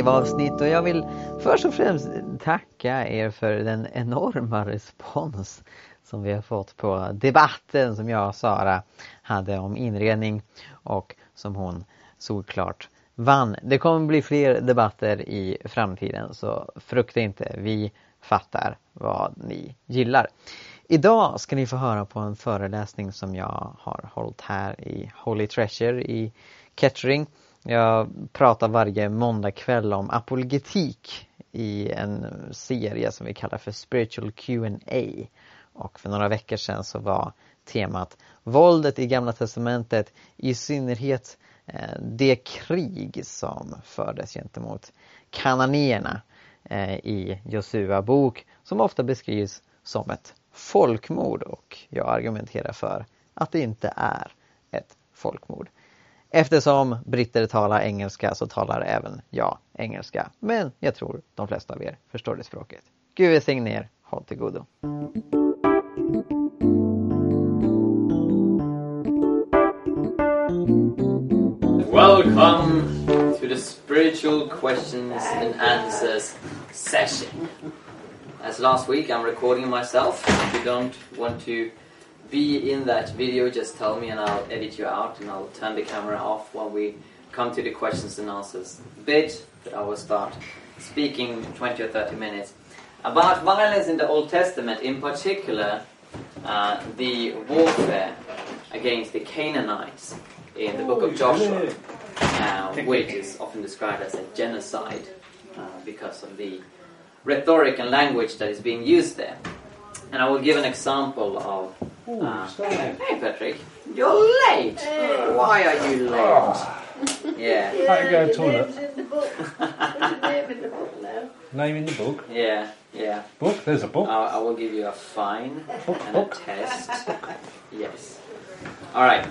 liveavsnitt och jag vill först och främst tacka er för den enorma respons som vi har fått på debatten som jag och Sara hade om inredning och som hon såklart vann. Det kommer bli fler debatter i framtiden så frukta inte, vi fattar vad ni gillar. Idag ska ni få höra på en föreläsning som jag har hållit här i Holy Treasure i Kettering. Jag pratar varje måndagkväll om apologetik i en serie som vi kallar för Spiritual Q&A. Och för några veckor sedan så var temat våldet i Gamla Testamentet, i synnerhet eh, det krig som fördes gentemot kananéerna eh, i Josua bok som ofta beskrivs som ett folkmord och jag argumenterar för att det inte är ett folkmord. Eftersom britter talar engelska så talar även jag engelska. Men jag tror de flesta av er förstår det språket. Gud välsigne er. Håll till godo. Welcome to the spiritual questions and answers session. As last week, I'm recording myself. If you don't want to be in that video, just tell me and I'll edit you out and I'll turn the camera off when we come to the questions and answers bit. But I will start speaking 20 or 30 minutes about violence in the Old Testament, in particular uh, the warfare against the Canaanites in the book of Joshua, uh, which is often described as a genocide uh, because of the rhetoric and language that is being used there. And I will give an example of. Uh, hey, Patrick, you're late. Why are you late? Yeah, I can go to the toilet. Names in the book. What's your name in the book now? Name in the book. yeah, yeah. Book? There's a book. I, I will give you a fine Book, and a book. test. Yes. All right.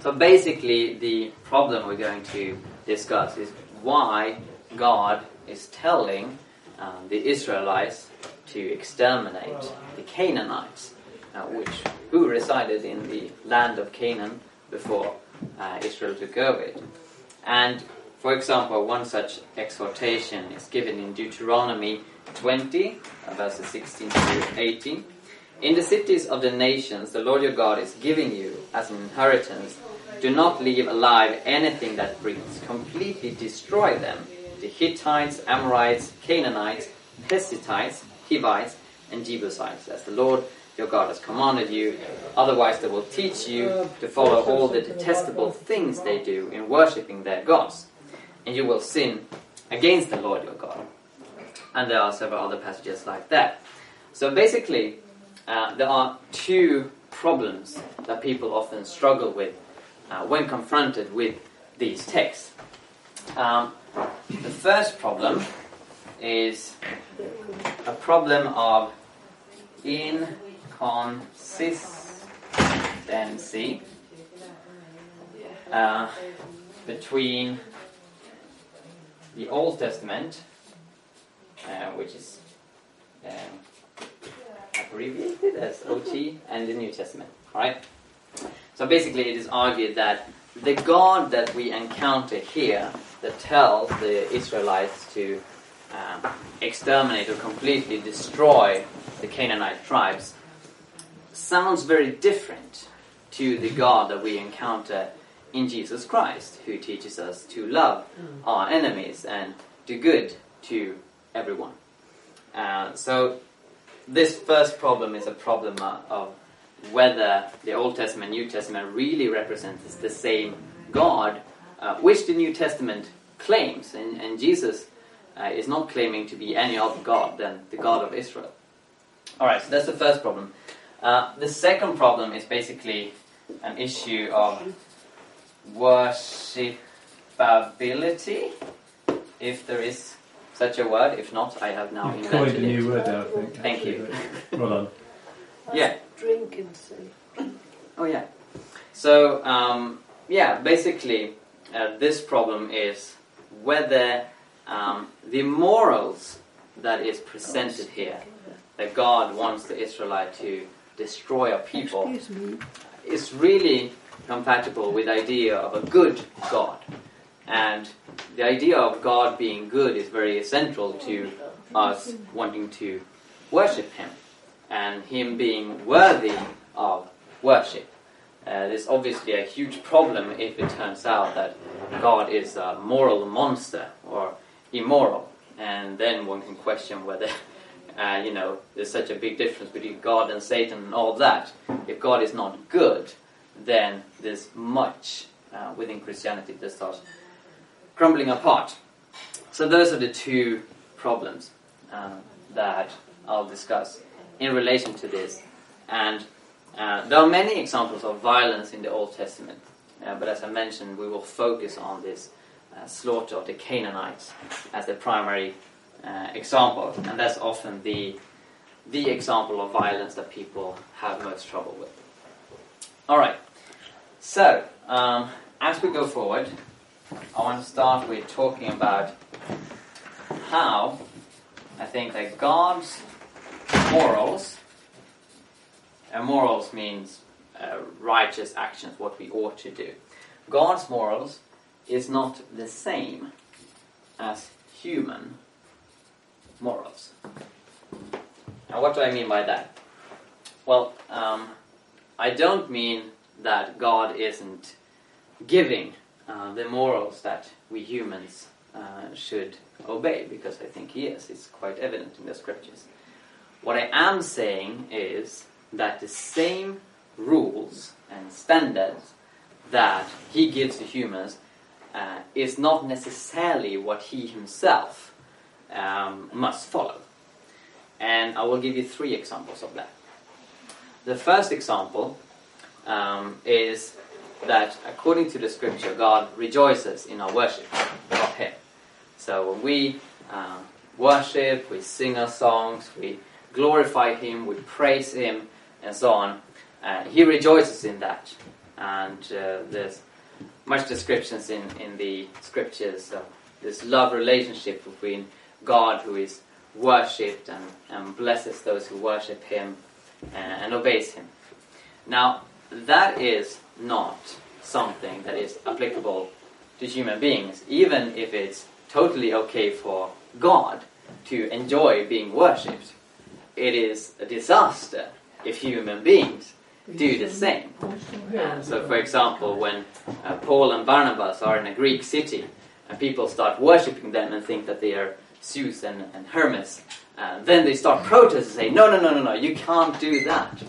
So basically, the problem we're going to discuss is why God is telling um, the Israelites to exterminate the Canaanites, uh, which who resided in the land of Canaan before uh, Israel took over it. And for example, one such exhortation is given in Deuteronomy 20, uh, verses 16 to 18. In the cities of the nations, the Lord your God is giving you as an inheritance. Do not leave alive anything that breathes. Completely destroy them. The Hittites, Amorites, Canaanites, Perizzites, Hivites, and Jebusites, as the Lord your God has commanded you. Otherwise, they will teach you to follow all the detestable things they do in worshipping their gods. And you will sin against the Lord your God. And there are several other passages like that. So basically, uh, there are two problems that people often struggle with uh, when confronted with these texts. Um, the first problem is a problem of inconsistency uh, between the Old Testament, uh, which is um, abbreviated as OT, and the New Testament. Right? So basically, it is argued that the God that we encounter here, that tells the Israelites to um, exterminate or completely destroy the Canaanite tribes, sounds very different to the God that we encounter in Jesus Christ, who teaches us to love our enemies and do good to everyone. Uh, so this first problem is a problem of whether the Old Testament and New Testament really represents the same God, uh, which the New Testament claims, and, and Jesus uh, is not claiming to be any other God than the God of Israel. Alright, so that's the first problem. Uh, the second problem is basically an issue of worshipability, if there is such a word. If not, I have now You've coined a new it. word there, I think. Thank actually, you. but- Well done. Yeah. Drink and see. Oh yeah. So um, yeah, basically, uh, this problem is whether um, the morals that is presented here, that God wants the Israelite to destroy a people, is really compatible with the idea of a good God. And the idea of God being good is very central to us wanting to worship Him and Him being worthy of worship. Uh, there's obviously a huge problem if it turns out that God is a moral monster or immoral, and then one can question whether, uh, you know, there's such a big difference between God and Satan and all that. If God is not good, then there's much uh, within Christianity that starts crumbling apart. So those are the two problems uh, that I'll discuss in relation to this. And uh, there are many examples of violence in the Old Testament, uh, but as I mentioned, we will focus on this uh, slaughter of the Canaanites as the primary uh, example, and that's often the the example of violence that people have most trouble with. All right, so um, as we go forward, I want to start with talking about how I think that God's morals and morals means uh, righteous actions, what we ought to do. God's morals is not the same as human morals. Now, what do I mean by that? Well, um, I don't mean that God isn't giving uh, the morals that we humans uh, should obey, because I think He is. It's quite evident in the scriptures. What I am saying is that the same rules and standards that he gives to humans uh, is not necessarily what he himself um, must follow. And I will give you three examples of that. The first example um, is that according to the scripture, God rejoices in our worship of Him. So when we uh, worship, we sing our songs, we glorify Him, we praise Him, and so on. Uh, he rejoices in that. And uh, there's much descriptions in, in the scriptures of this love relationship between God who is worshipped and, and blesses those who worship Him and, and obeys Him. Now, that is not something that is applicable to human beings, even if it's totally okay for God to enjoy being worshipped. It is a disaster if human beings do the same. Uh, so, for example, when uh, Paul and Barnabas are in a Greek city and people start worshipping them and think that they are Zeus and, and Hermes, uh, then they start protesting and say, No, no, no, no, no, you can't do that.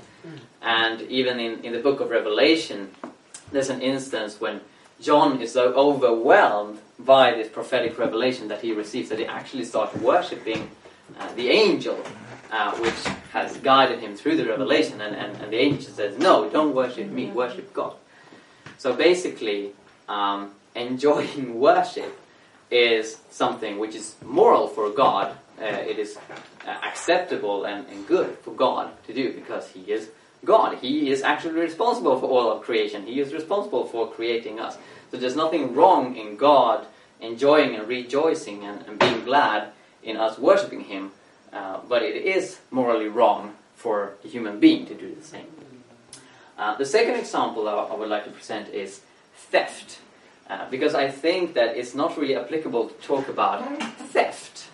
And even in, in the book of Revelation, there's an instance when John is so overwhelmed by this prophetic revelation that he receives that he actually starts worshipping uh, the angel uh, which has guided him through the revelation, and, and, and, the angel says, No, don't worship me, worship God. So basically, um, enjoying worship is something which is moral for God. Uh, it is uh, acceptable and, and good for God to do because He is God. He is actually responsible for all of creation. He is responsible for creating us. So there's nothing wrong in God enjoying and rejoicing and, and being glad in us worshiping Him uh, but it is morally wrong for a human being to do the same. Uh, the second example I, I, would like to present is theft, uh, because I think that it's not really applicable to talk about theft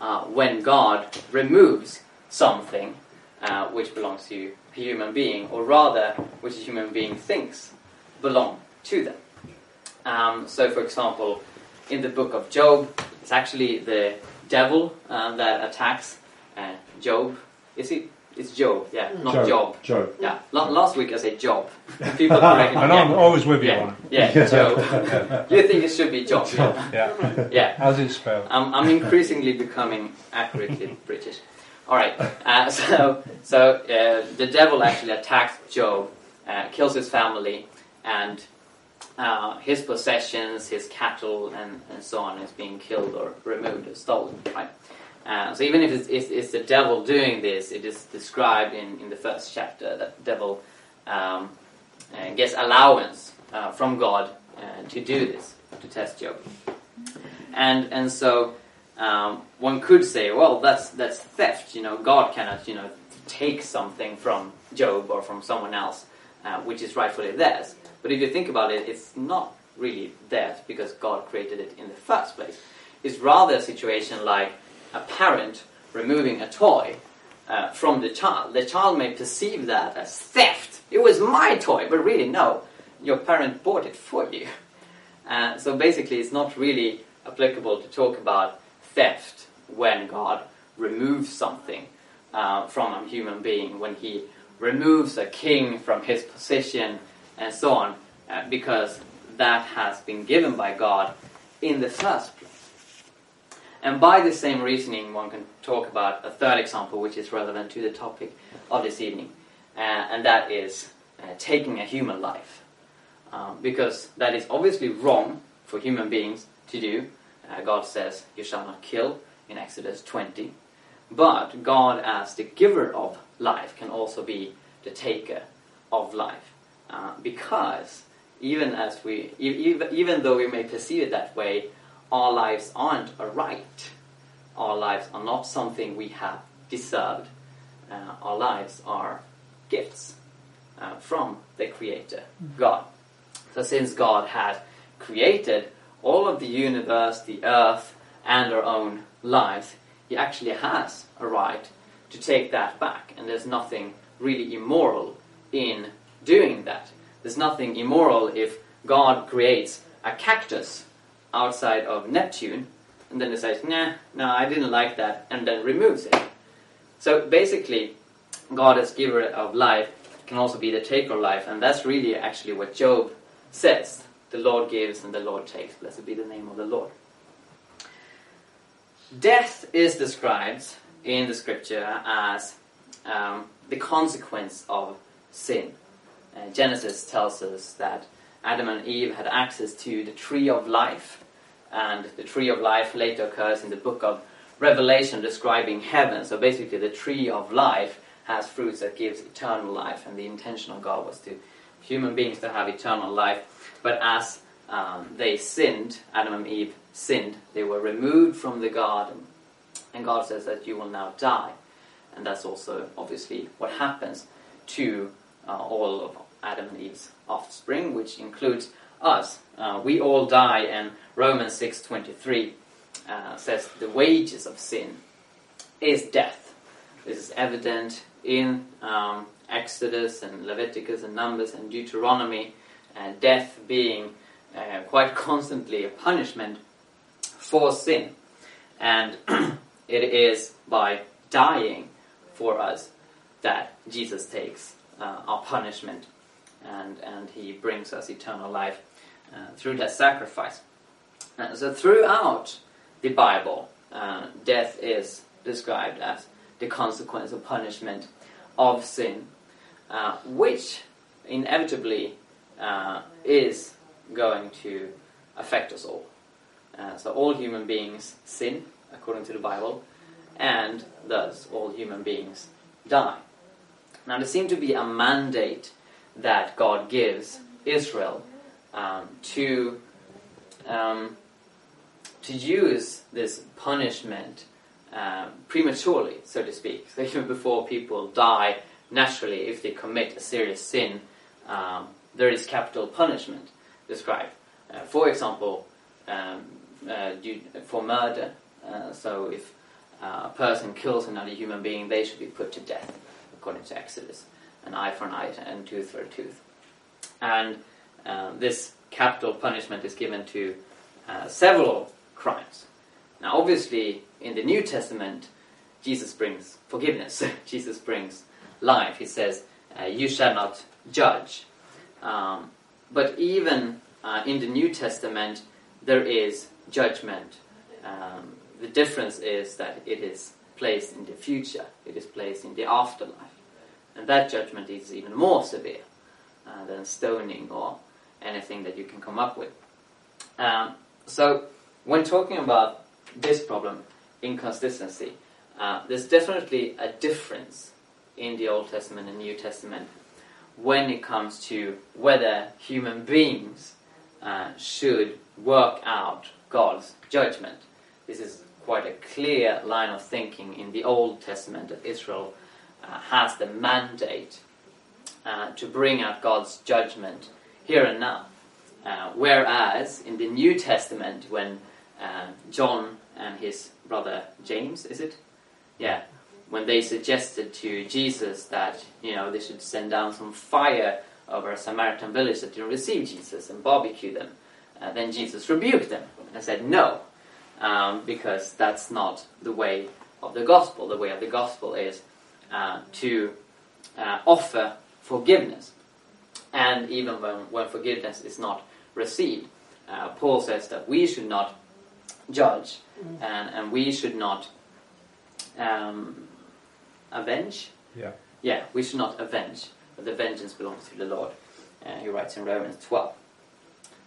uh, when God removes something uh, which belongs to a human being, or rather, which a human being thinks belong to them. Um, so, for example, in the book of Job, it's actually the devil uh, that attacks uh, Job. Is it? It's Job, yeah, not Job. Job. Job. Yeah, La- last week I said Job. People correct me. And I'm yeah. always with you yeah. on it. Yeah, Job. you think it should be Job? Yeah. Yeah. yeah. How's it spelled? I'm, I'm increasingly becoming accurately British. All right. Uh, so so uh, the devil actually attacks Job, uh, kills his family, and uh, his possessions, his cattle, and, and so on is being killed or removed or stolen. Right. Uh, so even if it's, it's, it's, the devil doing this, it is described in, in the first chapter that the devil um, uh, gets allowance uh, from God uh, to do this, to test Job. And, and so um, one could say, well, that's, that's theft. You know, God cannot, you know, take something from Job or from someone else, uh, which is rightfully theirs. But if you think about it, it's not really death because God created it in the first place. It's rather a situation like a parent removing a toy uh, from the child. The child may perceive that as theft. It was my toy, but really, no. Your parent bought it for you. Uh, so basically, it's not really applicable to talk about theft when God removes something uh, from a human being, when He removes a king from his position, and so on, uh, because that has been given by God in the first place. And by the same reasoning, one can talk about a third example which is relevant to the topic of this evening, uh, and that is uh, taking a human life. Um, because that is obviously wrong for human beings to do. Uh, God says, You shall not kill in Exodus 20. But God, as the giver of life, can also be the taker of life. Uh, because even as we, even, even though we may perceive it that way, our lives aren't a right. Our lives are not something we have deserved. Uh, our lives are gifts uh, from the Creator, God. So, since God had created all of the universe, the earth, and our own lives, He actually has a right to take that back. And there's nothing really immoral in doing that. There's nothing immoral if God creates a cactus outside of Neptune and then decides, nah, no, I didn't like that, and then removes it. So basically, God as giver of life can also be the taker of life, and that's really actually what Job says. The Lord gives and the Lord takes. Blessed be the name of the Lord. Death is described in the scripture as um, the consequence of sin. Uh, Genesis tells us that Adam and Eve had access to the tree of life, and the tree of life later occurs in the book of Revelation describing heaven. So basically, the tree of life has fruits that gives eternal life, and the intention of God was to human beings to have eternal life. But as um, they sinned, Adam and Eve sinned, they were removed from the garden, and God says that you will now die. And that's also obviously what happens to uh, all of Adam and Eve's offspring, which includes us. Uh, we all die, and Romans 6.23 uh, says the wages of sin is death. This is evident in um, Exodus and Leviticus and Numbers and Deuteronomy, uh, death being uh, quite constantly a punishment for sin. And it is by dying for us that Jesus takes uh, our punishment and, and he brings us eternal life uh, through that sacrifice. Uh, so, throughout the Bible, uh, death is described as the consequence of punishment of sin, uh, which inevitably uh, is going to affect us all. so, all human beings sin, according to the Bible, and thus all human beings die. Now, there seems to be a mandate that God gives Israel um, to um, to use this punishment um, prematurely, so to speak. So even before people die naturally, if they commit a serious sin, um, there is capital punishment described. Uh, for example, um, uh, for murder. Uh, so if uh, a person kills another human being, they should be put to death, according to Exodus. An eye for an eye and tooth for a tooth. And uh, this capital punishment is given to uh, several crimes. Now, obviously, in the New Testament, Jesus brings forgiveness. Jesus brings life. He says, uh, "You shall not judge." Um, but even uh, in the New Testament, there is judgment. Um, the difference is that it is placed in the future. It is placed in the afterlife, and that judgment is even more severe uh, than stoning or anything that you can come up with. Um, so, when talking about this problem, inconsistency, uh, there's definitely a difference in the Old Testament and New Testament when it comes to whether human beings uh, should work out God's judgment. This is quite a clear line of thinking in the Old Testament that Israel uh, has the mandate uh, to bring out God's judgment here and now. Uh, whereas in the New Testament, when uh, John and his brother James, is it? Yeah, when they suggested to Jesus that you know they should send down some fire over a Samaritan village that didn't receive Jesus and barbecue them, uh, then Jesus rebuked them and said no, um, because that's not the way of the gospel. The way of the gospel is uh, to uh, offer forgiveness, and even when, when forgiveness is not received, uh, Paul says that we should not judge and, and we should not um, avenge. Yeah. Yeah, we should not avenge, but the vengeance belongs to the Lord. Uh, he writes in Romans 12.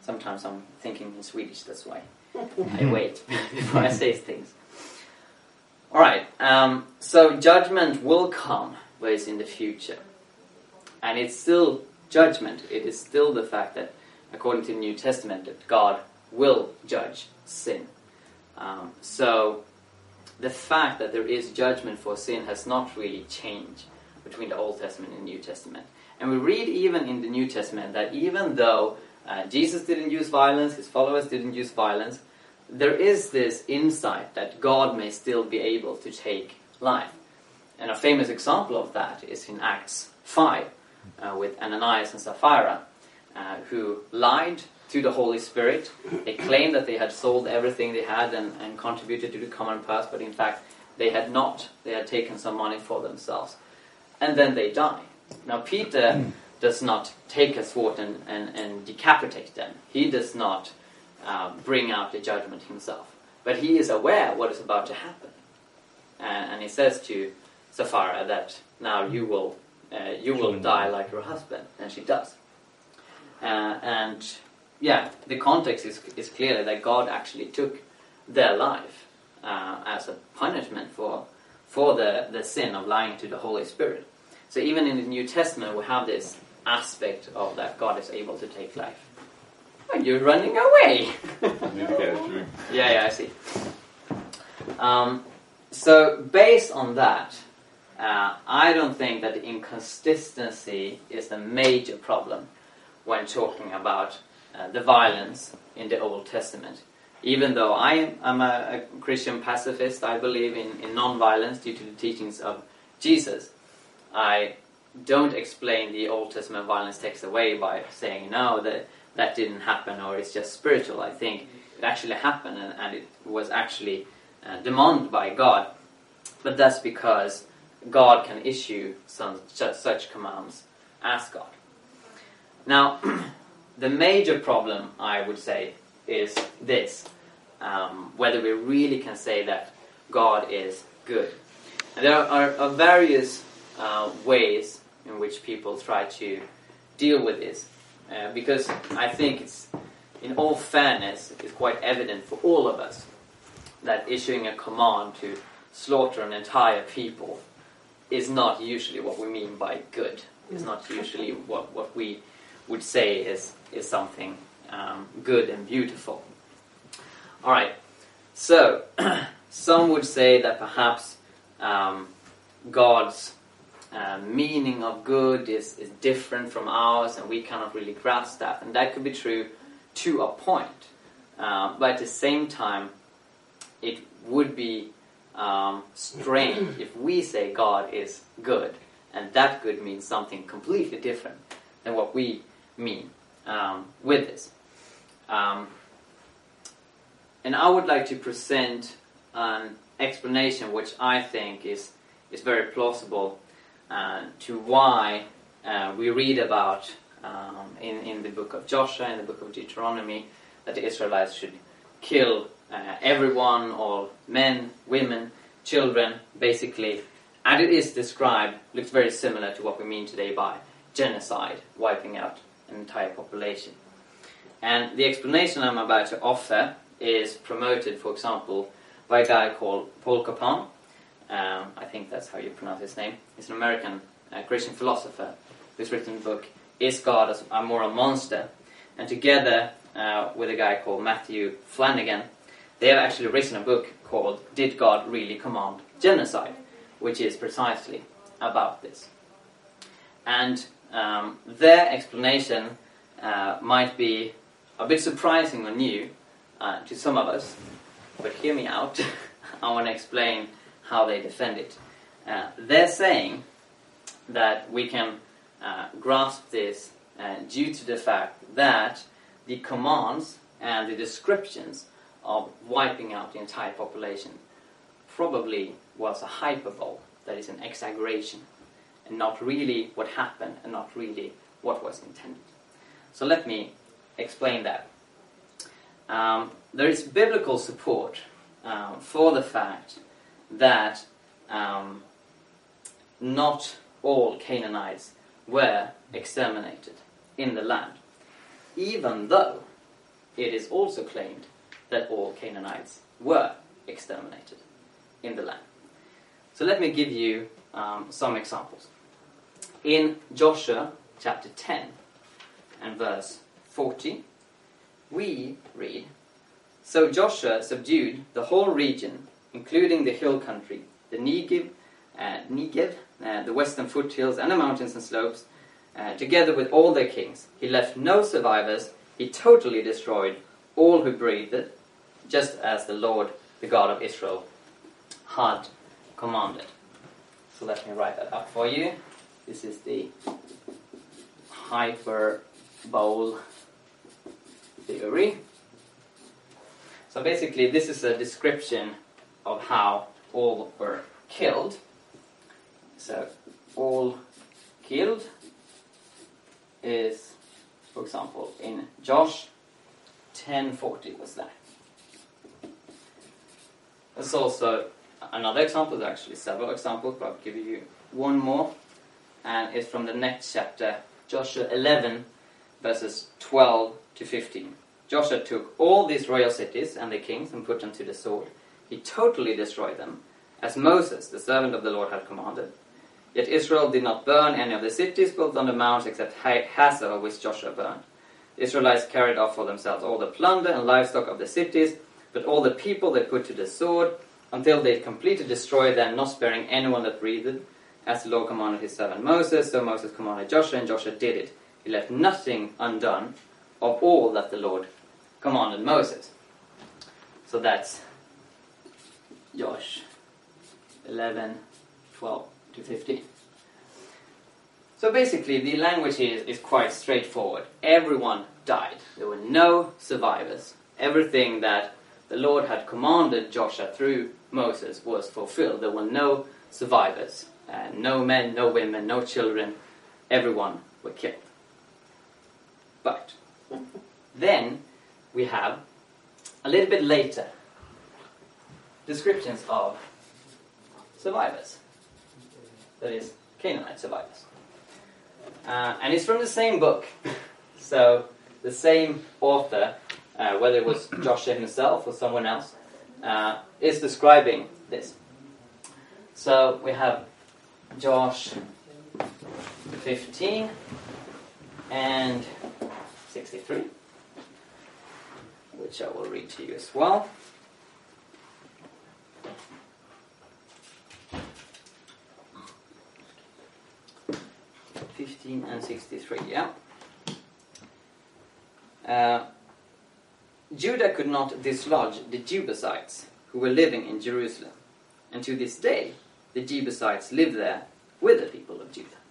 Sometimes I'm thinking in Swedish, that's why I wait before I say things. Alright, um, so judgment will come, but it's in the future. And it's still judgment. It is still the fact that, according to the New Testament, that God will judge sin. Um, so the fact that there is judgment for sin has not really changed between the Old Testament and New Testament. And we read even in the New Testament that even though uh, Jesus didn't use violence, his followers didn't use violence, there is this insight that God may still be able to take life. And a famous example of that is in Acts 5 uh, with Ananias and Sapphira, uh, who lied to the Holy Spirit. They claimed that they had sold everything they had and, and contributed to the common purse, but in fact they had not. They had taken some money for themselves. And then they die. Now, Peter does not take a sword and, and, and decapitate them. He does not uh, bring out the judgment himself. But he is aware what is about to happen. And, and he says to Sapphira that now you will, uh, you will die like your husband. And she does. Uh, and yeah, the context is, is clearly that God actually took their life uh, as a punishment for, for the, the sin of lying to the Holy Spirit. So even in the New Testament, we have this aspect of that God is able to take life. Oh, you're running away! yeah, yeah, I see. Um, so based on that, uh, I don't think that inconsistency is the major problem when talking about uh, the violence in the Old Testament. Even though I am a, a Christian pacifist, I believe in, in non-violence due to the teachings of Jesus. I don't explain the Old Testament violence text away by saying no that that didn't happen or it's just spiritual. I think it actually happened and, and it was actually uh, demanded by God. But that's because God can issue some such, such commands as God. Now, the major problem I would say is this: um, whether we really can say that God is good. And there are, are various uh, ways in which people try to deal with this. Uh, because I think it's, in all fairness, it's quite evident for all of us that issuing a command to slaughter an entire people is not usually what we mean by good. It's not usually what, what we would say is, is something um, good and beautiful. Alright, so some would say that perhaps um, God's uh, meaning of good is, is different from ours and we cannot really grasp that. And that could be true to a point. Uh, but at the same time, it would be um, strange if we say God is good and that good means something completely different than what we mean um, with this. Um, and I would like to present an explanation which I think is, is very plausible uh, to why uh, we read about um, in, in the book of Joshua, in the book of Deuteronomy, that the Israelites should kill uh, everyone, all men, women, children, basically. And it is described, looks very similar to what we mean today by genocide, wiping out an entire population. And the explanation I'm about to offer is promoted, for example, by a guy called Paul Copan, um, I think that's how you pronounce his name. He's an American uh, Christian philosopher who's written a book, Is God a Moral Monster? And together uh, with a guy called Matthew Flannagan, they have actually written a book called Did God Really Command Genocide? which is precisely about this. And um, their explanation uh, might be a bit surprising or new uh, to some of us, but hear me out. I want to explain how they defend it. Uh, they're saying that we can uh, grasp this uh, due to the fact that the commands and the descriptions of wiping out the entire population probably was a hyperbole, that is an exaggeration, and not really what happened and not really what was intended. So let me explain that. Um, there is biblical support um, for the fact that um, not all Canaanites were exterminated in the land, even though it is also claimed that all Canaanites were exterminated in the land. So let me give you um, some examples. In Joshua chapter 10 and verse 40, we read So Joshua subdued the whole region, including the hill country, the Negev, uh, Negev uh, the western foothills, and the mountains and slopes, uh, together with all their kings. He left no survivors. He totally destroyed all who breathed, just as the Lord, the God of Israel, had commanded. So let me write that up for you. This is the hyperbole theory. So basically, this is a description of how all were killed. So, all killed is, for example, in Josh 10:40 was that. There's also another example. There's actually several examples, but I'll give you one more, and it's from the next chapter, Joshua 11, verses 12 to 15. Joshua took all these royal cities and the kings and put them to the sword. He totally destroyed them, as Moses, the servant of the Lord, had commanded. Yet Israel did not burn any of the cities built on the mounts except Hazor, which Joshua burned. The Israelites carried off for themselves all the plunder and livestock of the cities, but all the people they put to the sword, until they completely destroyed them, not sparing anyone that breathed. As the Lord commanded his servant Moses, so Moses commanded Joshua, and Joshua did it. He left nothing undone of all that the Lord commanded Moses. So that's Josh 11, 12 to 15. So basically, the language here is, is quite straightforward. Everyone died. There were no survivors. Everything that the Lord had commanded Joshua through Moses was fulfilled. There were no survivors. Uh, no men, no women, no children. Everyone were killed. But then we have a little bit later descriptions of survivors. That is, Canaanite survivors. Uh, and it's from the same book. so the same author, uh, whether it was Joshua himself or someone else, uh, is describing this. So we have Josh 15 and 63, which I will read to you as well. 15 and 63, yeah. Uh, Judah could not dislodge the Jebusites who were living in Jerusalem, and to this day the Jebusites live there with the people of Judah.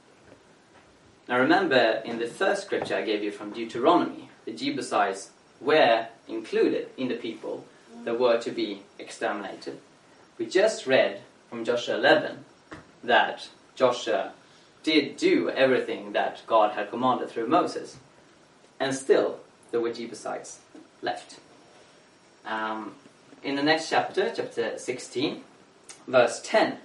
Now remember, in the first scripture I gave you from Deuteronomy, the Jebusites were included in the people that were to be exterminated. We just read from Joshua 11 that Joshua did do everything that God had commanded through Moses, and still there were Jebusites left. Um, in the next chapter, chapter 16, verse 10,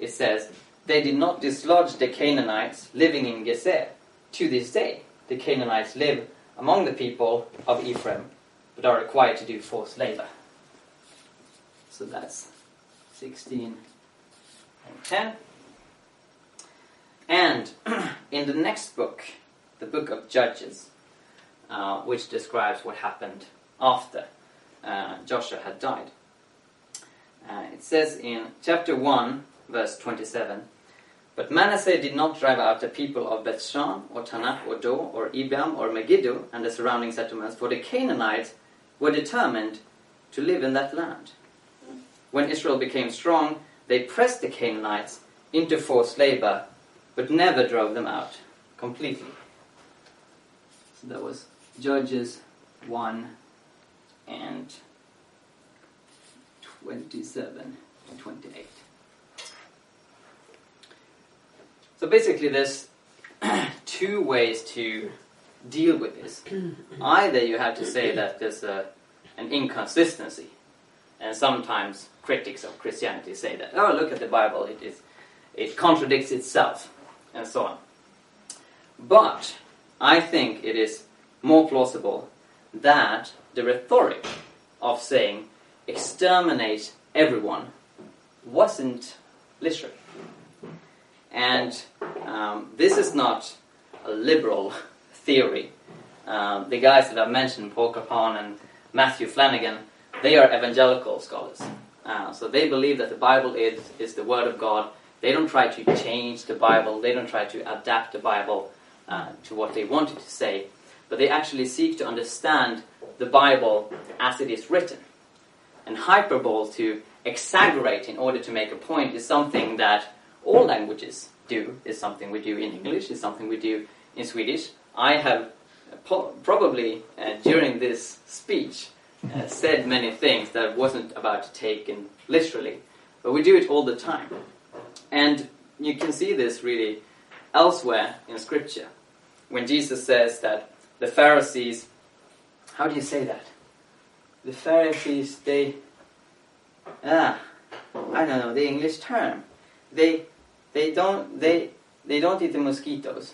it says, They did not dislodge the Canaanites living in Gezer. To this day, the Canaanites live among the people of Ephraim, but are required to do forced labor. So that's 16 and 10. And in the next book, the book of Judges, uh, which describes what happened after uh, Joshua had died, uh, it says in chapter 1, verse 27 But Manasseh did not drive out the people of Bethshan, or Taanach, or Do, or Ibam, or Megiddo, and the surrounding settlements, for the Canaanites were determined to live in that land. When Israel became strong, they pressed the Canaanites into forced labor, but never drove them out completely. So that was Judges 1 and 27 and 28. So basically, there's two ways to deal with this. Either you have to say that there's a, an inconsistency, and sometimes critics of Christianity say that, oh, look at the Bible, it, is, it contradicts itself, and so on. But I think it is more plausible that the rhetoric of saying exterminate everyone wasn't literal. And um, this is not a liberal theory. Um, the guys that I've mentioned, Paul Copan and Matthew Flannagan, they are evangelical scholars. Uh, so they believe that the Bible is, is the Word of God. They don't try to change the Bible, they don't try to adapt the Bible uh, to what they wanted to say, but they actually seek to understand the Bible as it is written. And hyperbole, to exaggerate in order to make a point, is something that all languages do, is something we do in English, is something we do in Swedish. I have probably, uh, during this speech, uh, said many things that I wasn't about to take in literally, but we do it all the time. And you can see this really elsewhere in Scripture. When Jesus says that the Pharisees, how do you say that? The Pharisees, they, ah, I don't know the English term. They, they don't, they, they don't eat the mosquitoes.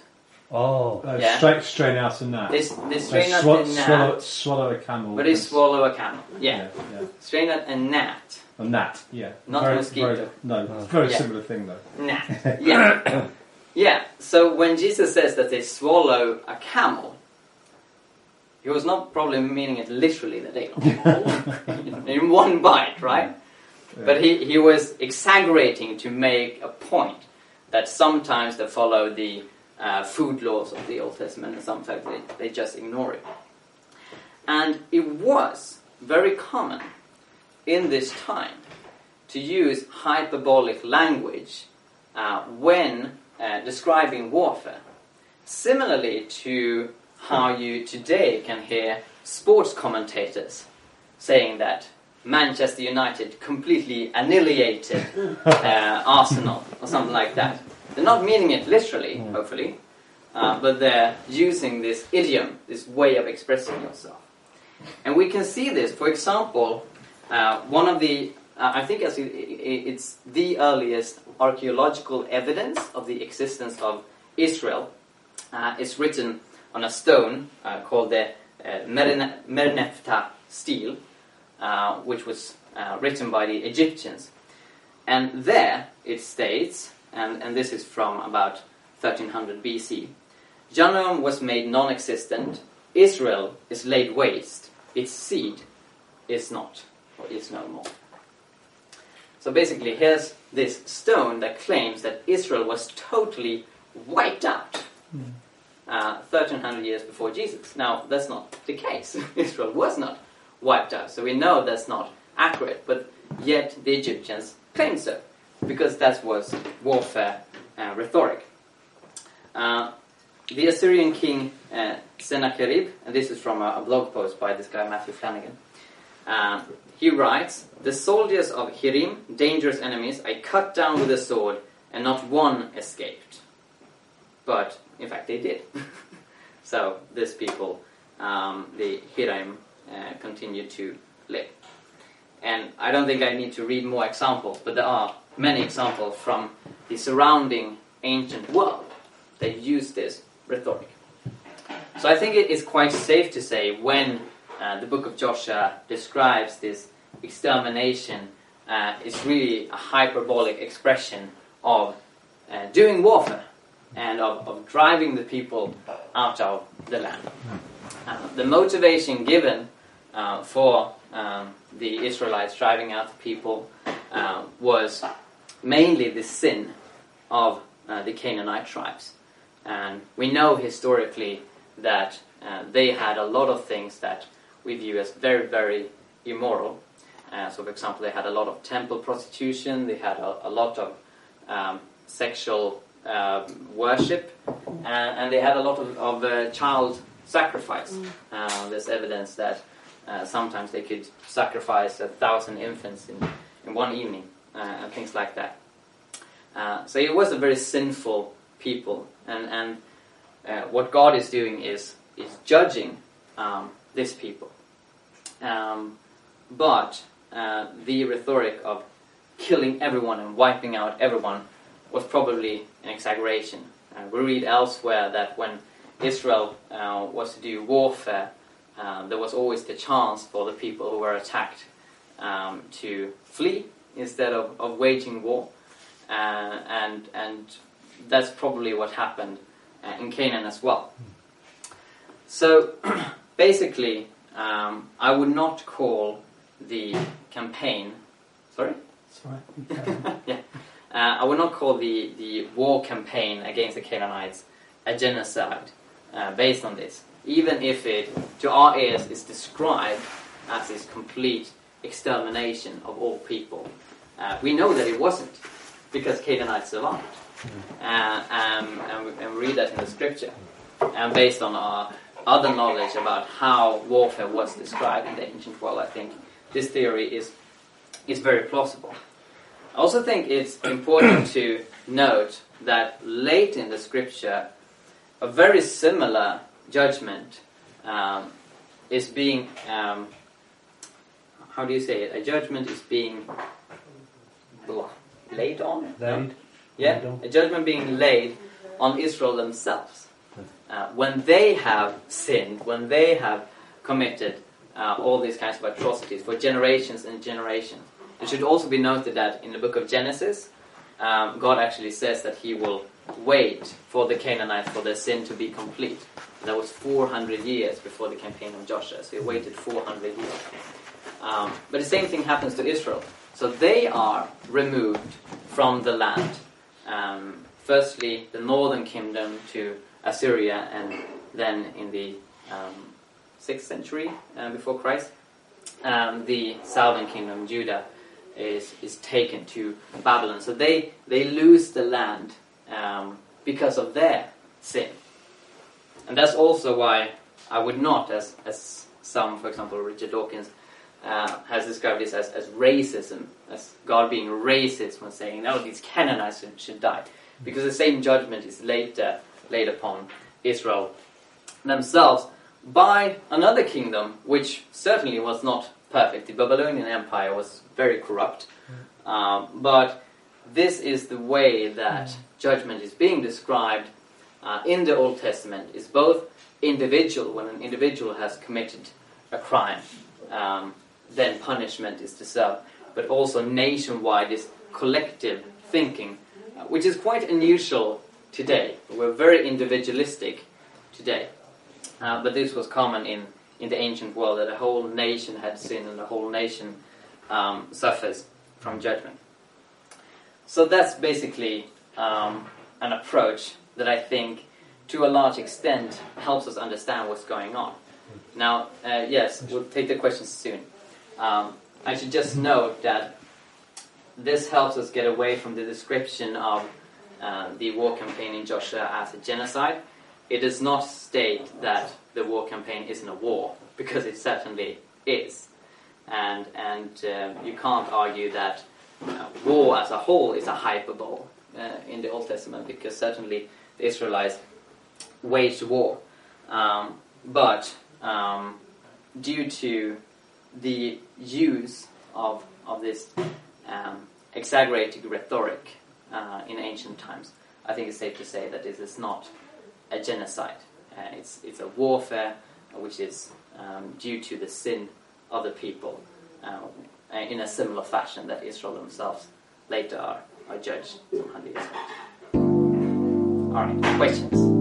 Oh. Uh, Yeah. Straight, strain out a gnat. They, s- they They strain out swa- a gnat, swallow, swallow a camel. but they swallow a camel. Yeah, yeah. strain out a gnat. A gnat, yeah. Not very, mosquito. Very, no, very Yeah. similar thing though. Gnat. Yeah. yeah. So when Jesus says that they swallow a camel, he was not probably meaning it literally that they in one bite, right? But he, he was exaggerating to make a point that sometimes they follow the uh, food laws of the Old Testament and sometimes they, they just ignore it. And it was very common in this time to use hyperbolic language uh, when uh, describing warfare. Similarly to how you today can hear sports commentators saying that Manchester United completely annihilated uh, Arsenal or something like that. They're not meaning it literally, hopefully, uh, but they're using this idiom, this way of expressing yourself. And we can see this, for example, uh, one of the, uh, I think it's, it's the earliest archaeological evidence of the existence of Israel. Uh, it's written on a stone uh, called the uh, stele, uh, which was uh, written by the Egyptians. And there it states, and, and this is from about 1300 BC Janum was made non existent, Israel is laid waste, its seed is not, or is no more. So basically, here's this stone that claims that Israel was totally wiped out uh, 1300 years before Jesus. Now, that's not the case. Israel was not wiped out, so we know that's not accurate, but yet the Egyptians claim so, because that was warfare uh, rhetoric. Uh, the Assyrian king uh, Sennacherib, and this is from a, a blog post by this guy Matthew Flannagan, uh, he writes, The soldiers of Hirim, dangerous enemies, I cut down with a sword, and not one escaped. But, in fact, they did. so, these people, um, the Hirim, uh, continue to live. And I don't think I need to read more examples, but there are many examples from the surrounding ancient world that use this rhetoric. So I think it is quite safe to say when uh, the book of Joshua describes this extermination, uh, it's really a hyperbolic expression of uh, doing warfare and of, of driving the people out of the land. Uh, the motivation given uh, for um, the Israelites driving out the people uh, was mainly the sin of uh, the Canaanite tribes. And we know historically that uh, they had a lot of things that we view as very, very immoral. Uh, so, for example, they had a lot of temple prostitution, they had a, a lot of um, sexual um, worship, and, and they had a lot of, of uh, child sacrifice. Uh, there's evidence that uh, sometimes they could sacrifice a thousand infants in, in one evening, uh, and things like that. Uh, so it was a very sinful people, and, and uh, what God is doing is, is judging um, this people. Um, but uh, the rhetoric of killing everyone and wiping out everyone was probably an exaggeration. Uh, we read elsewhere that when Israel was to do warfare, uh, there was always the chance for the people who were attacked um, to flee instead of, of waging war. Uh, and, and that's probably what happened uh, in Canaan as well. So basically, um, I would not call the campaign. Sorry? Sorry. Yeah. Uh, I would not call the, the war campaign against the Canaanites a genocide uh, based on this, even if it, to our ears, is described as this complete extermination of all people. Uh, we know that it wasn't, because Canaanites survived. Uh, um, and, we, and we read that in the scripture. And based on our other knowledge about how warfare was described in the ancient world, I think this theory is, is very plausible. I also think it's important to note that late in the scripture, a very similar judgment um, is being, um, how do you say it? A judgment is being blah, laid on? Laid. Yeah, Laid on. a judgment being laid on Israel themselves. Uh, when they have sinned, when they have committed uh, all these kinds of atrocities for generations and generations. It should also be noted that in the book of Genesis, um, God actually says that He will wait for the Canaanites for their sin to be complete. That was 400 years before the campaign of Joshua, so He waited 400 years. Um, but the same thing happens to Israel. So they are removed from the land. Um, firstly, the northern kingdom to Assyria, and then in the um, 6th century uh, before Christ, um, the southern kingdom, Judah, is, is taken to Babylon. So they, they lose the land um, because of their sin. And that's also why I would not, as, as some, for example, Richard Dawkins, uh, has described this as, as racism, as God being racist when saying, no, these Canaanites should, should die. Because the same judgment is later laid upon Israel themselves by another kingdom, which certainly was not perfect. The Babylonian Empire was very corrupt. Um, but this is the way that judgment is being described uh, in the Old Testament. is both individual, when an individual has committed a crime, um, then punishment is deserved, but also nationwide is collective thinking, uh, which is quite unusual today. We're very individualistic today. Uh, but this was common in, in the ancient world that a whole nation had sinned and a whole nation um, suffers from judgment. So that's basically um, an approach that I think, to a large extent, helps us understand what's going on. Now, uh, yes, we'll take the questions soon. Um, I should just note that this helps us get away from the description of uh, the war campaign in Joshua as a genocide. It does not state that the war campaign isn't a war, because it certainly is. And, and uh, you can't argue that uh, war as a whole is a hyperbole uh, in the Old Testament, because certainly the Israelites waged war. Um, but um, due to the use of, of this um, exaggerated rhetoric uh, in ancient times, I think it's safe to say that this is not a genocide. Uh, it's, it's a warfare which is um, due to the sin of the people uh, in a similar fashion that Israel themselves later are, are judged later. Alright, questions?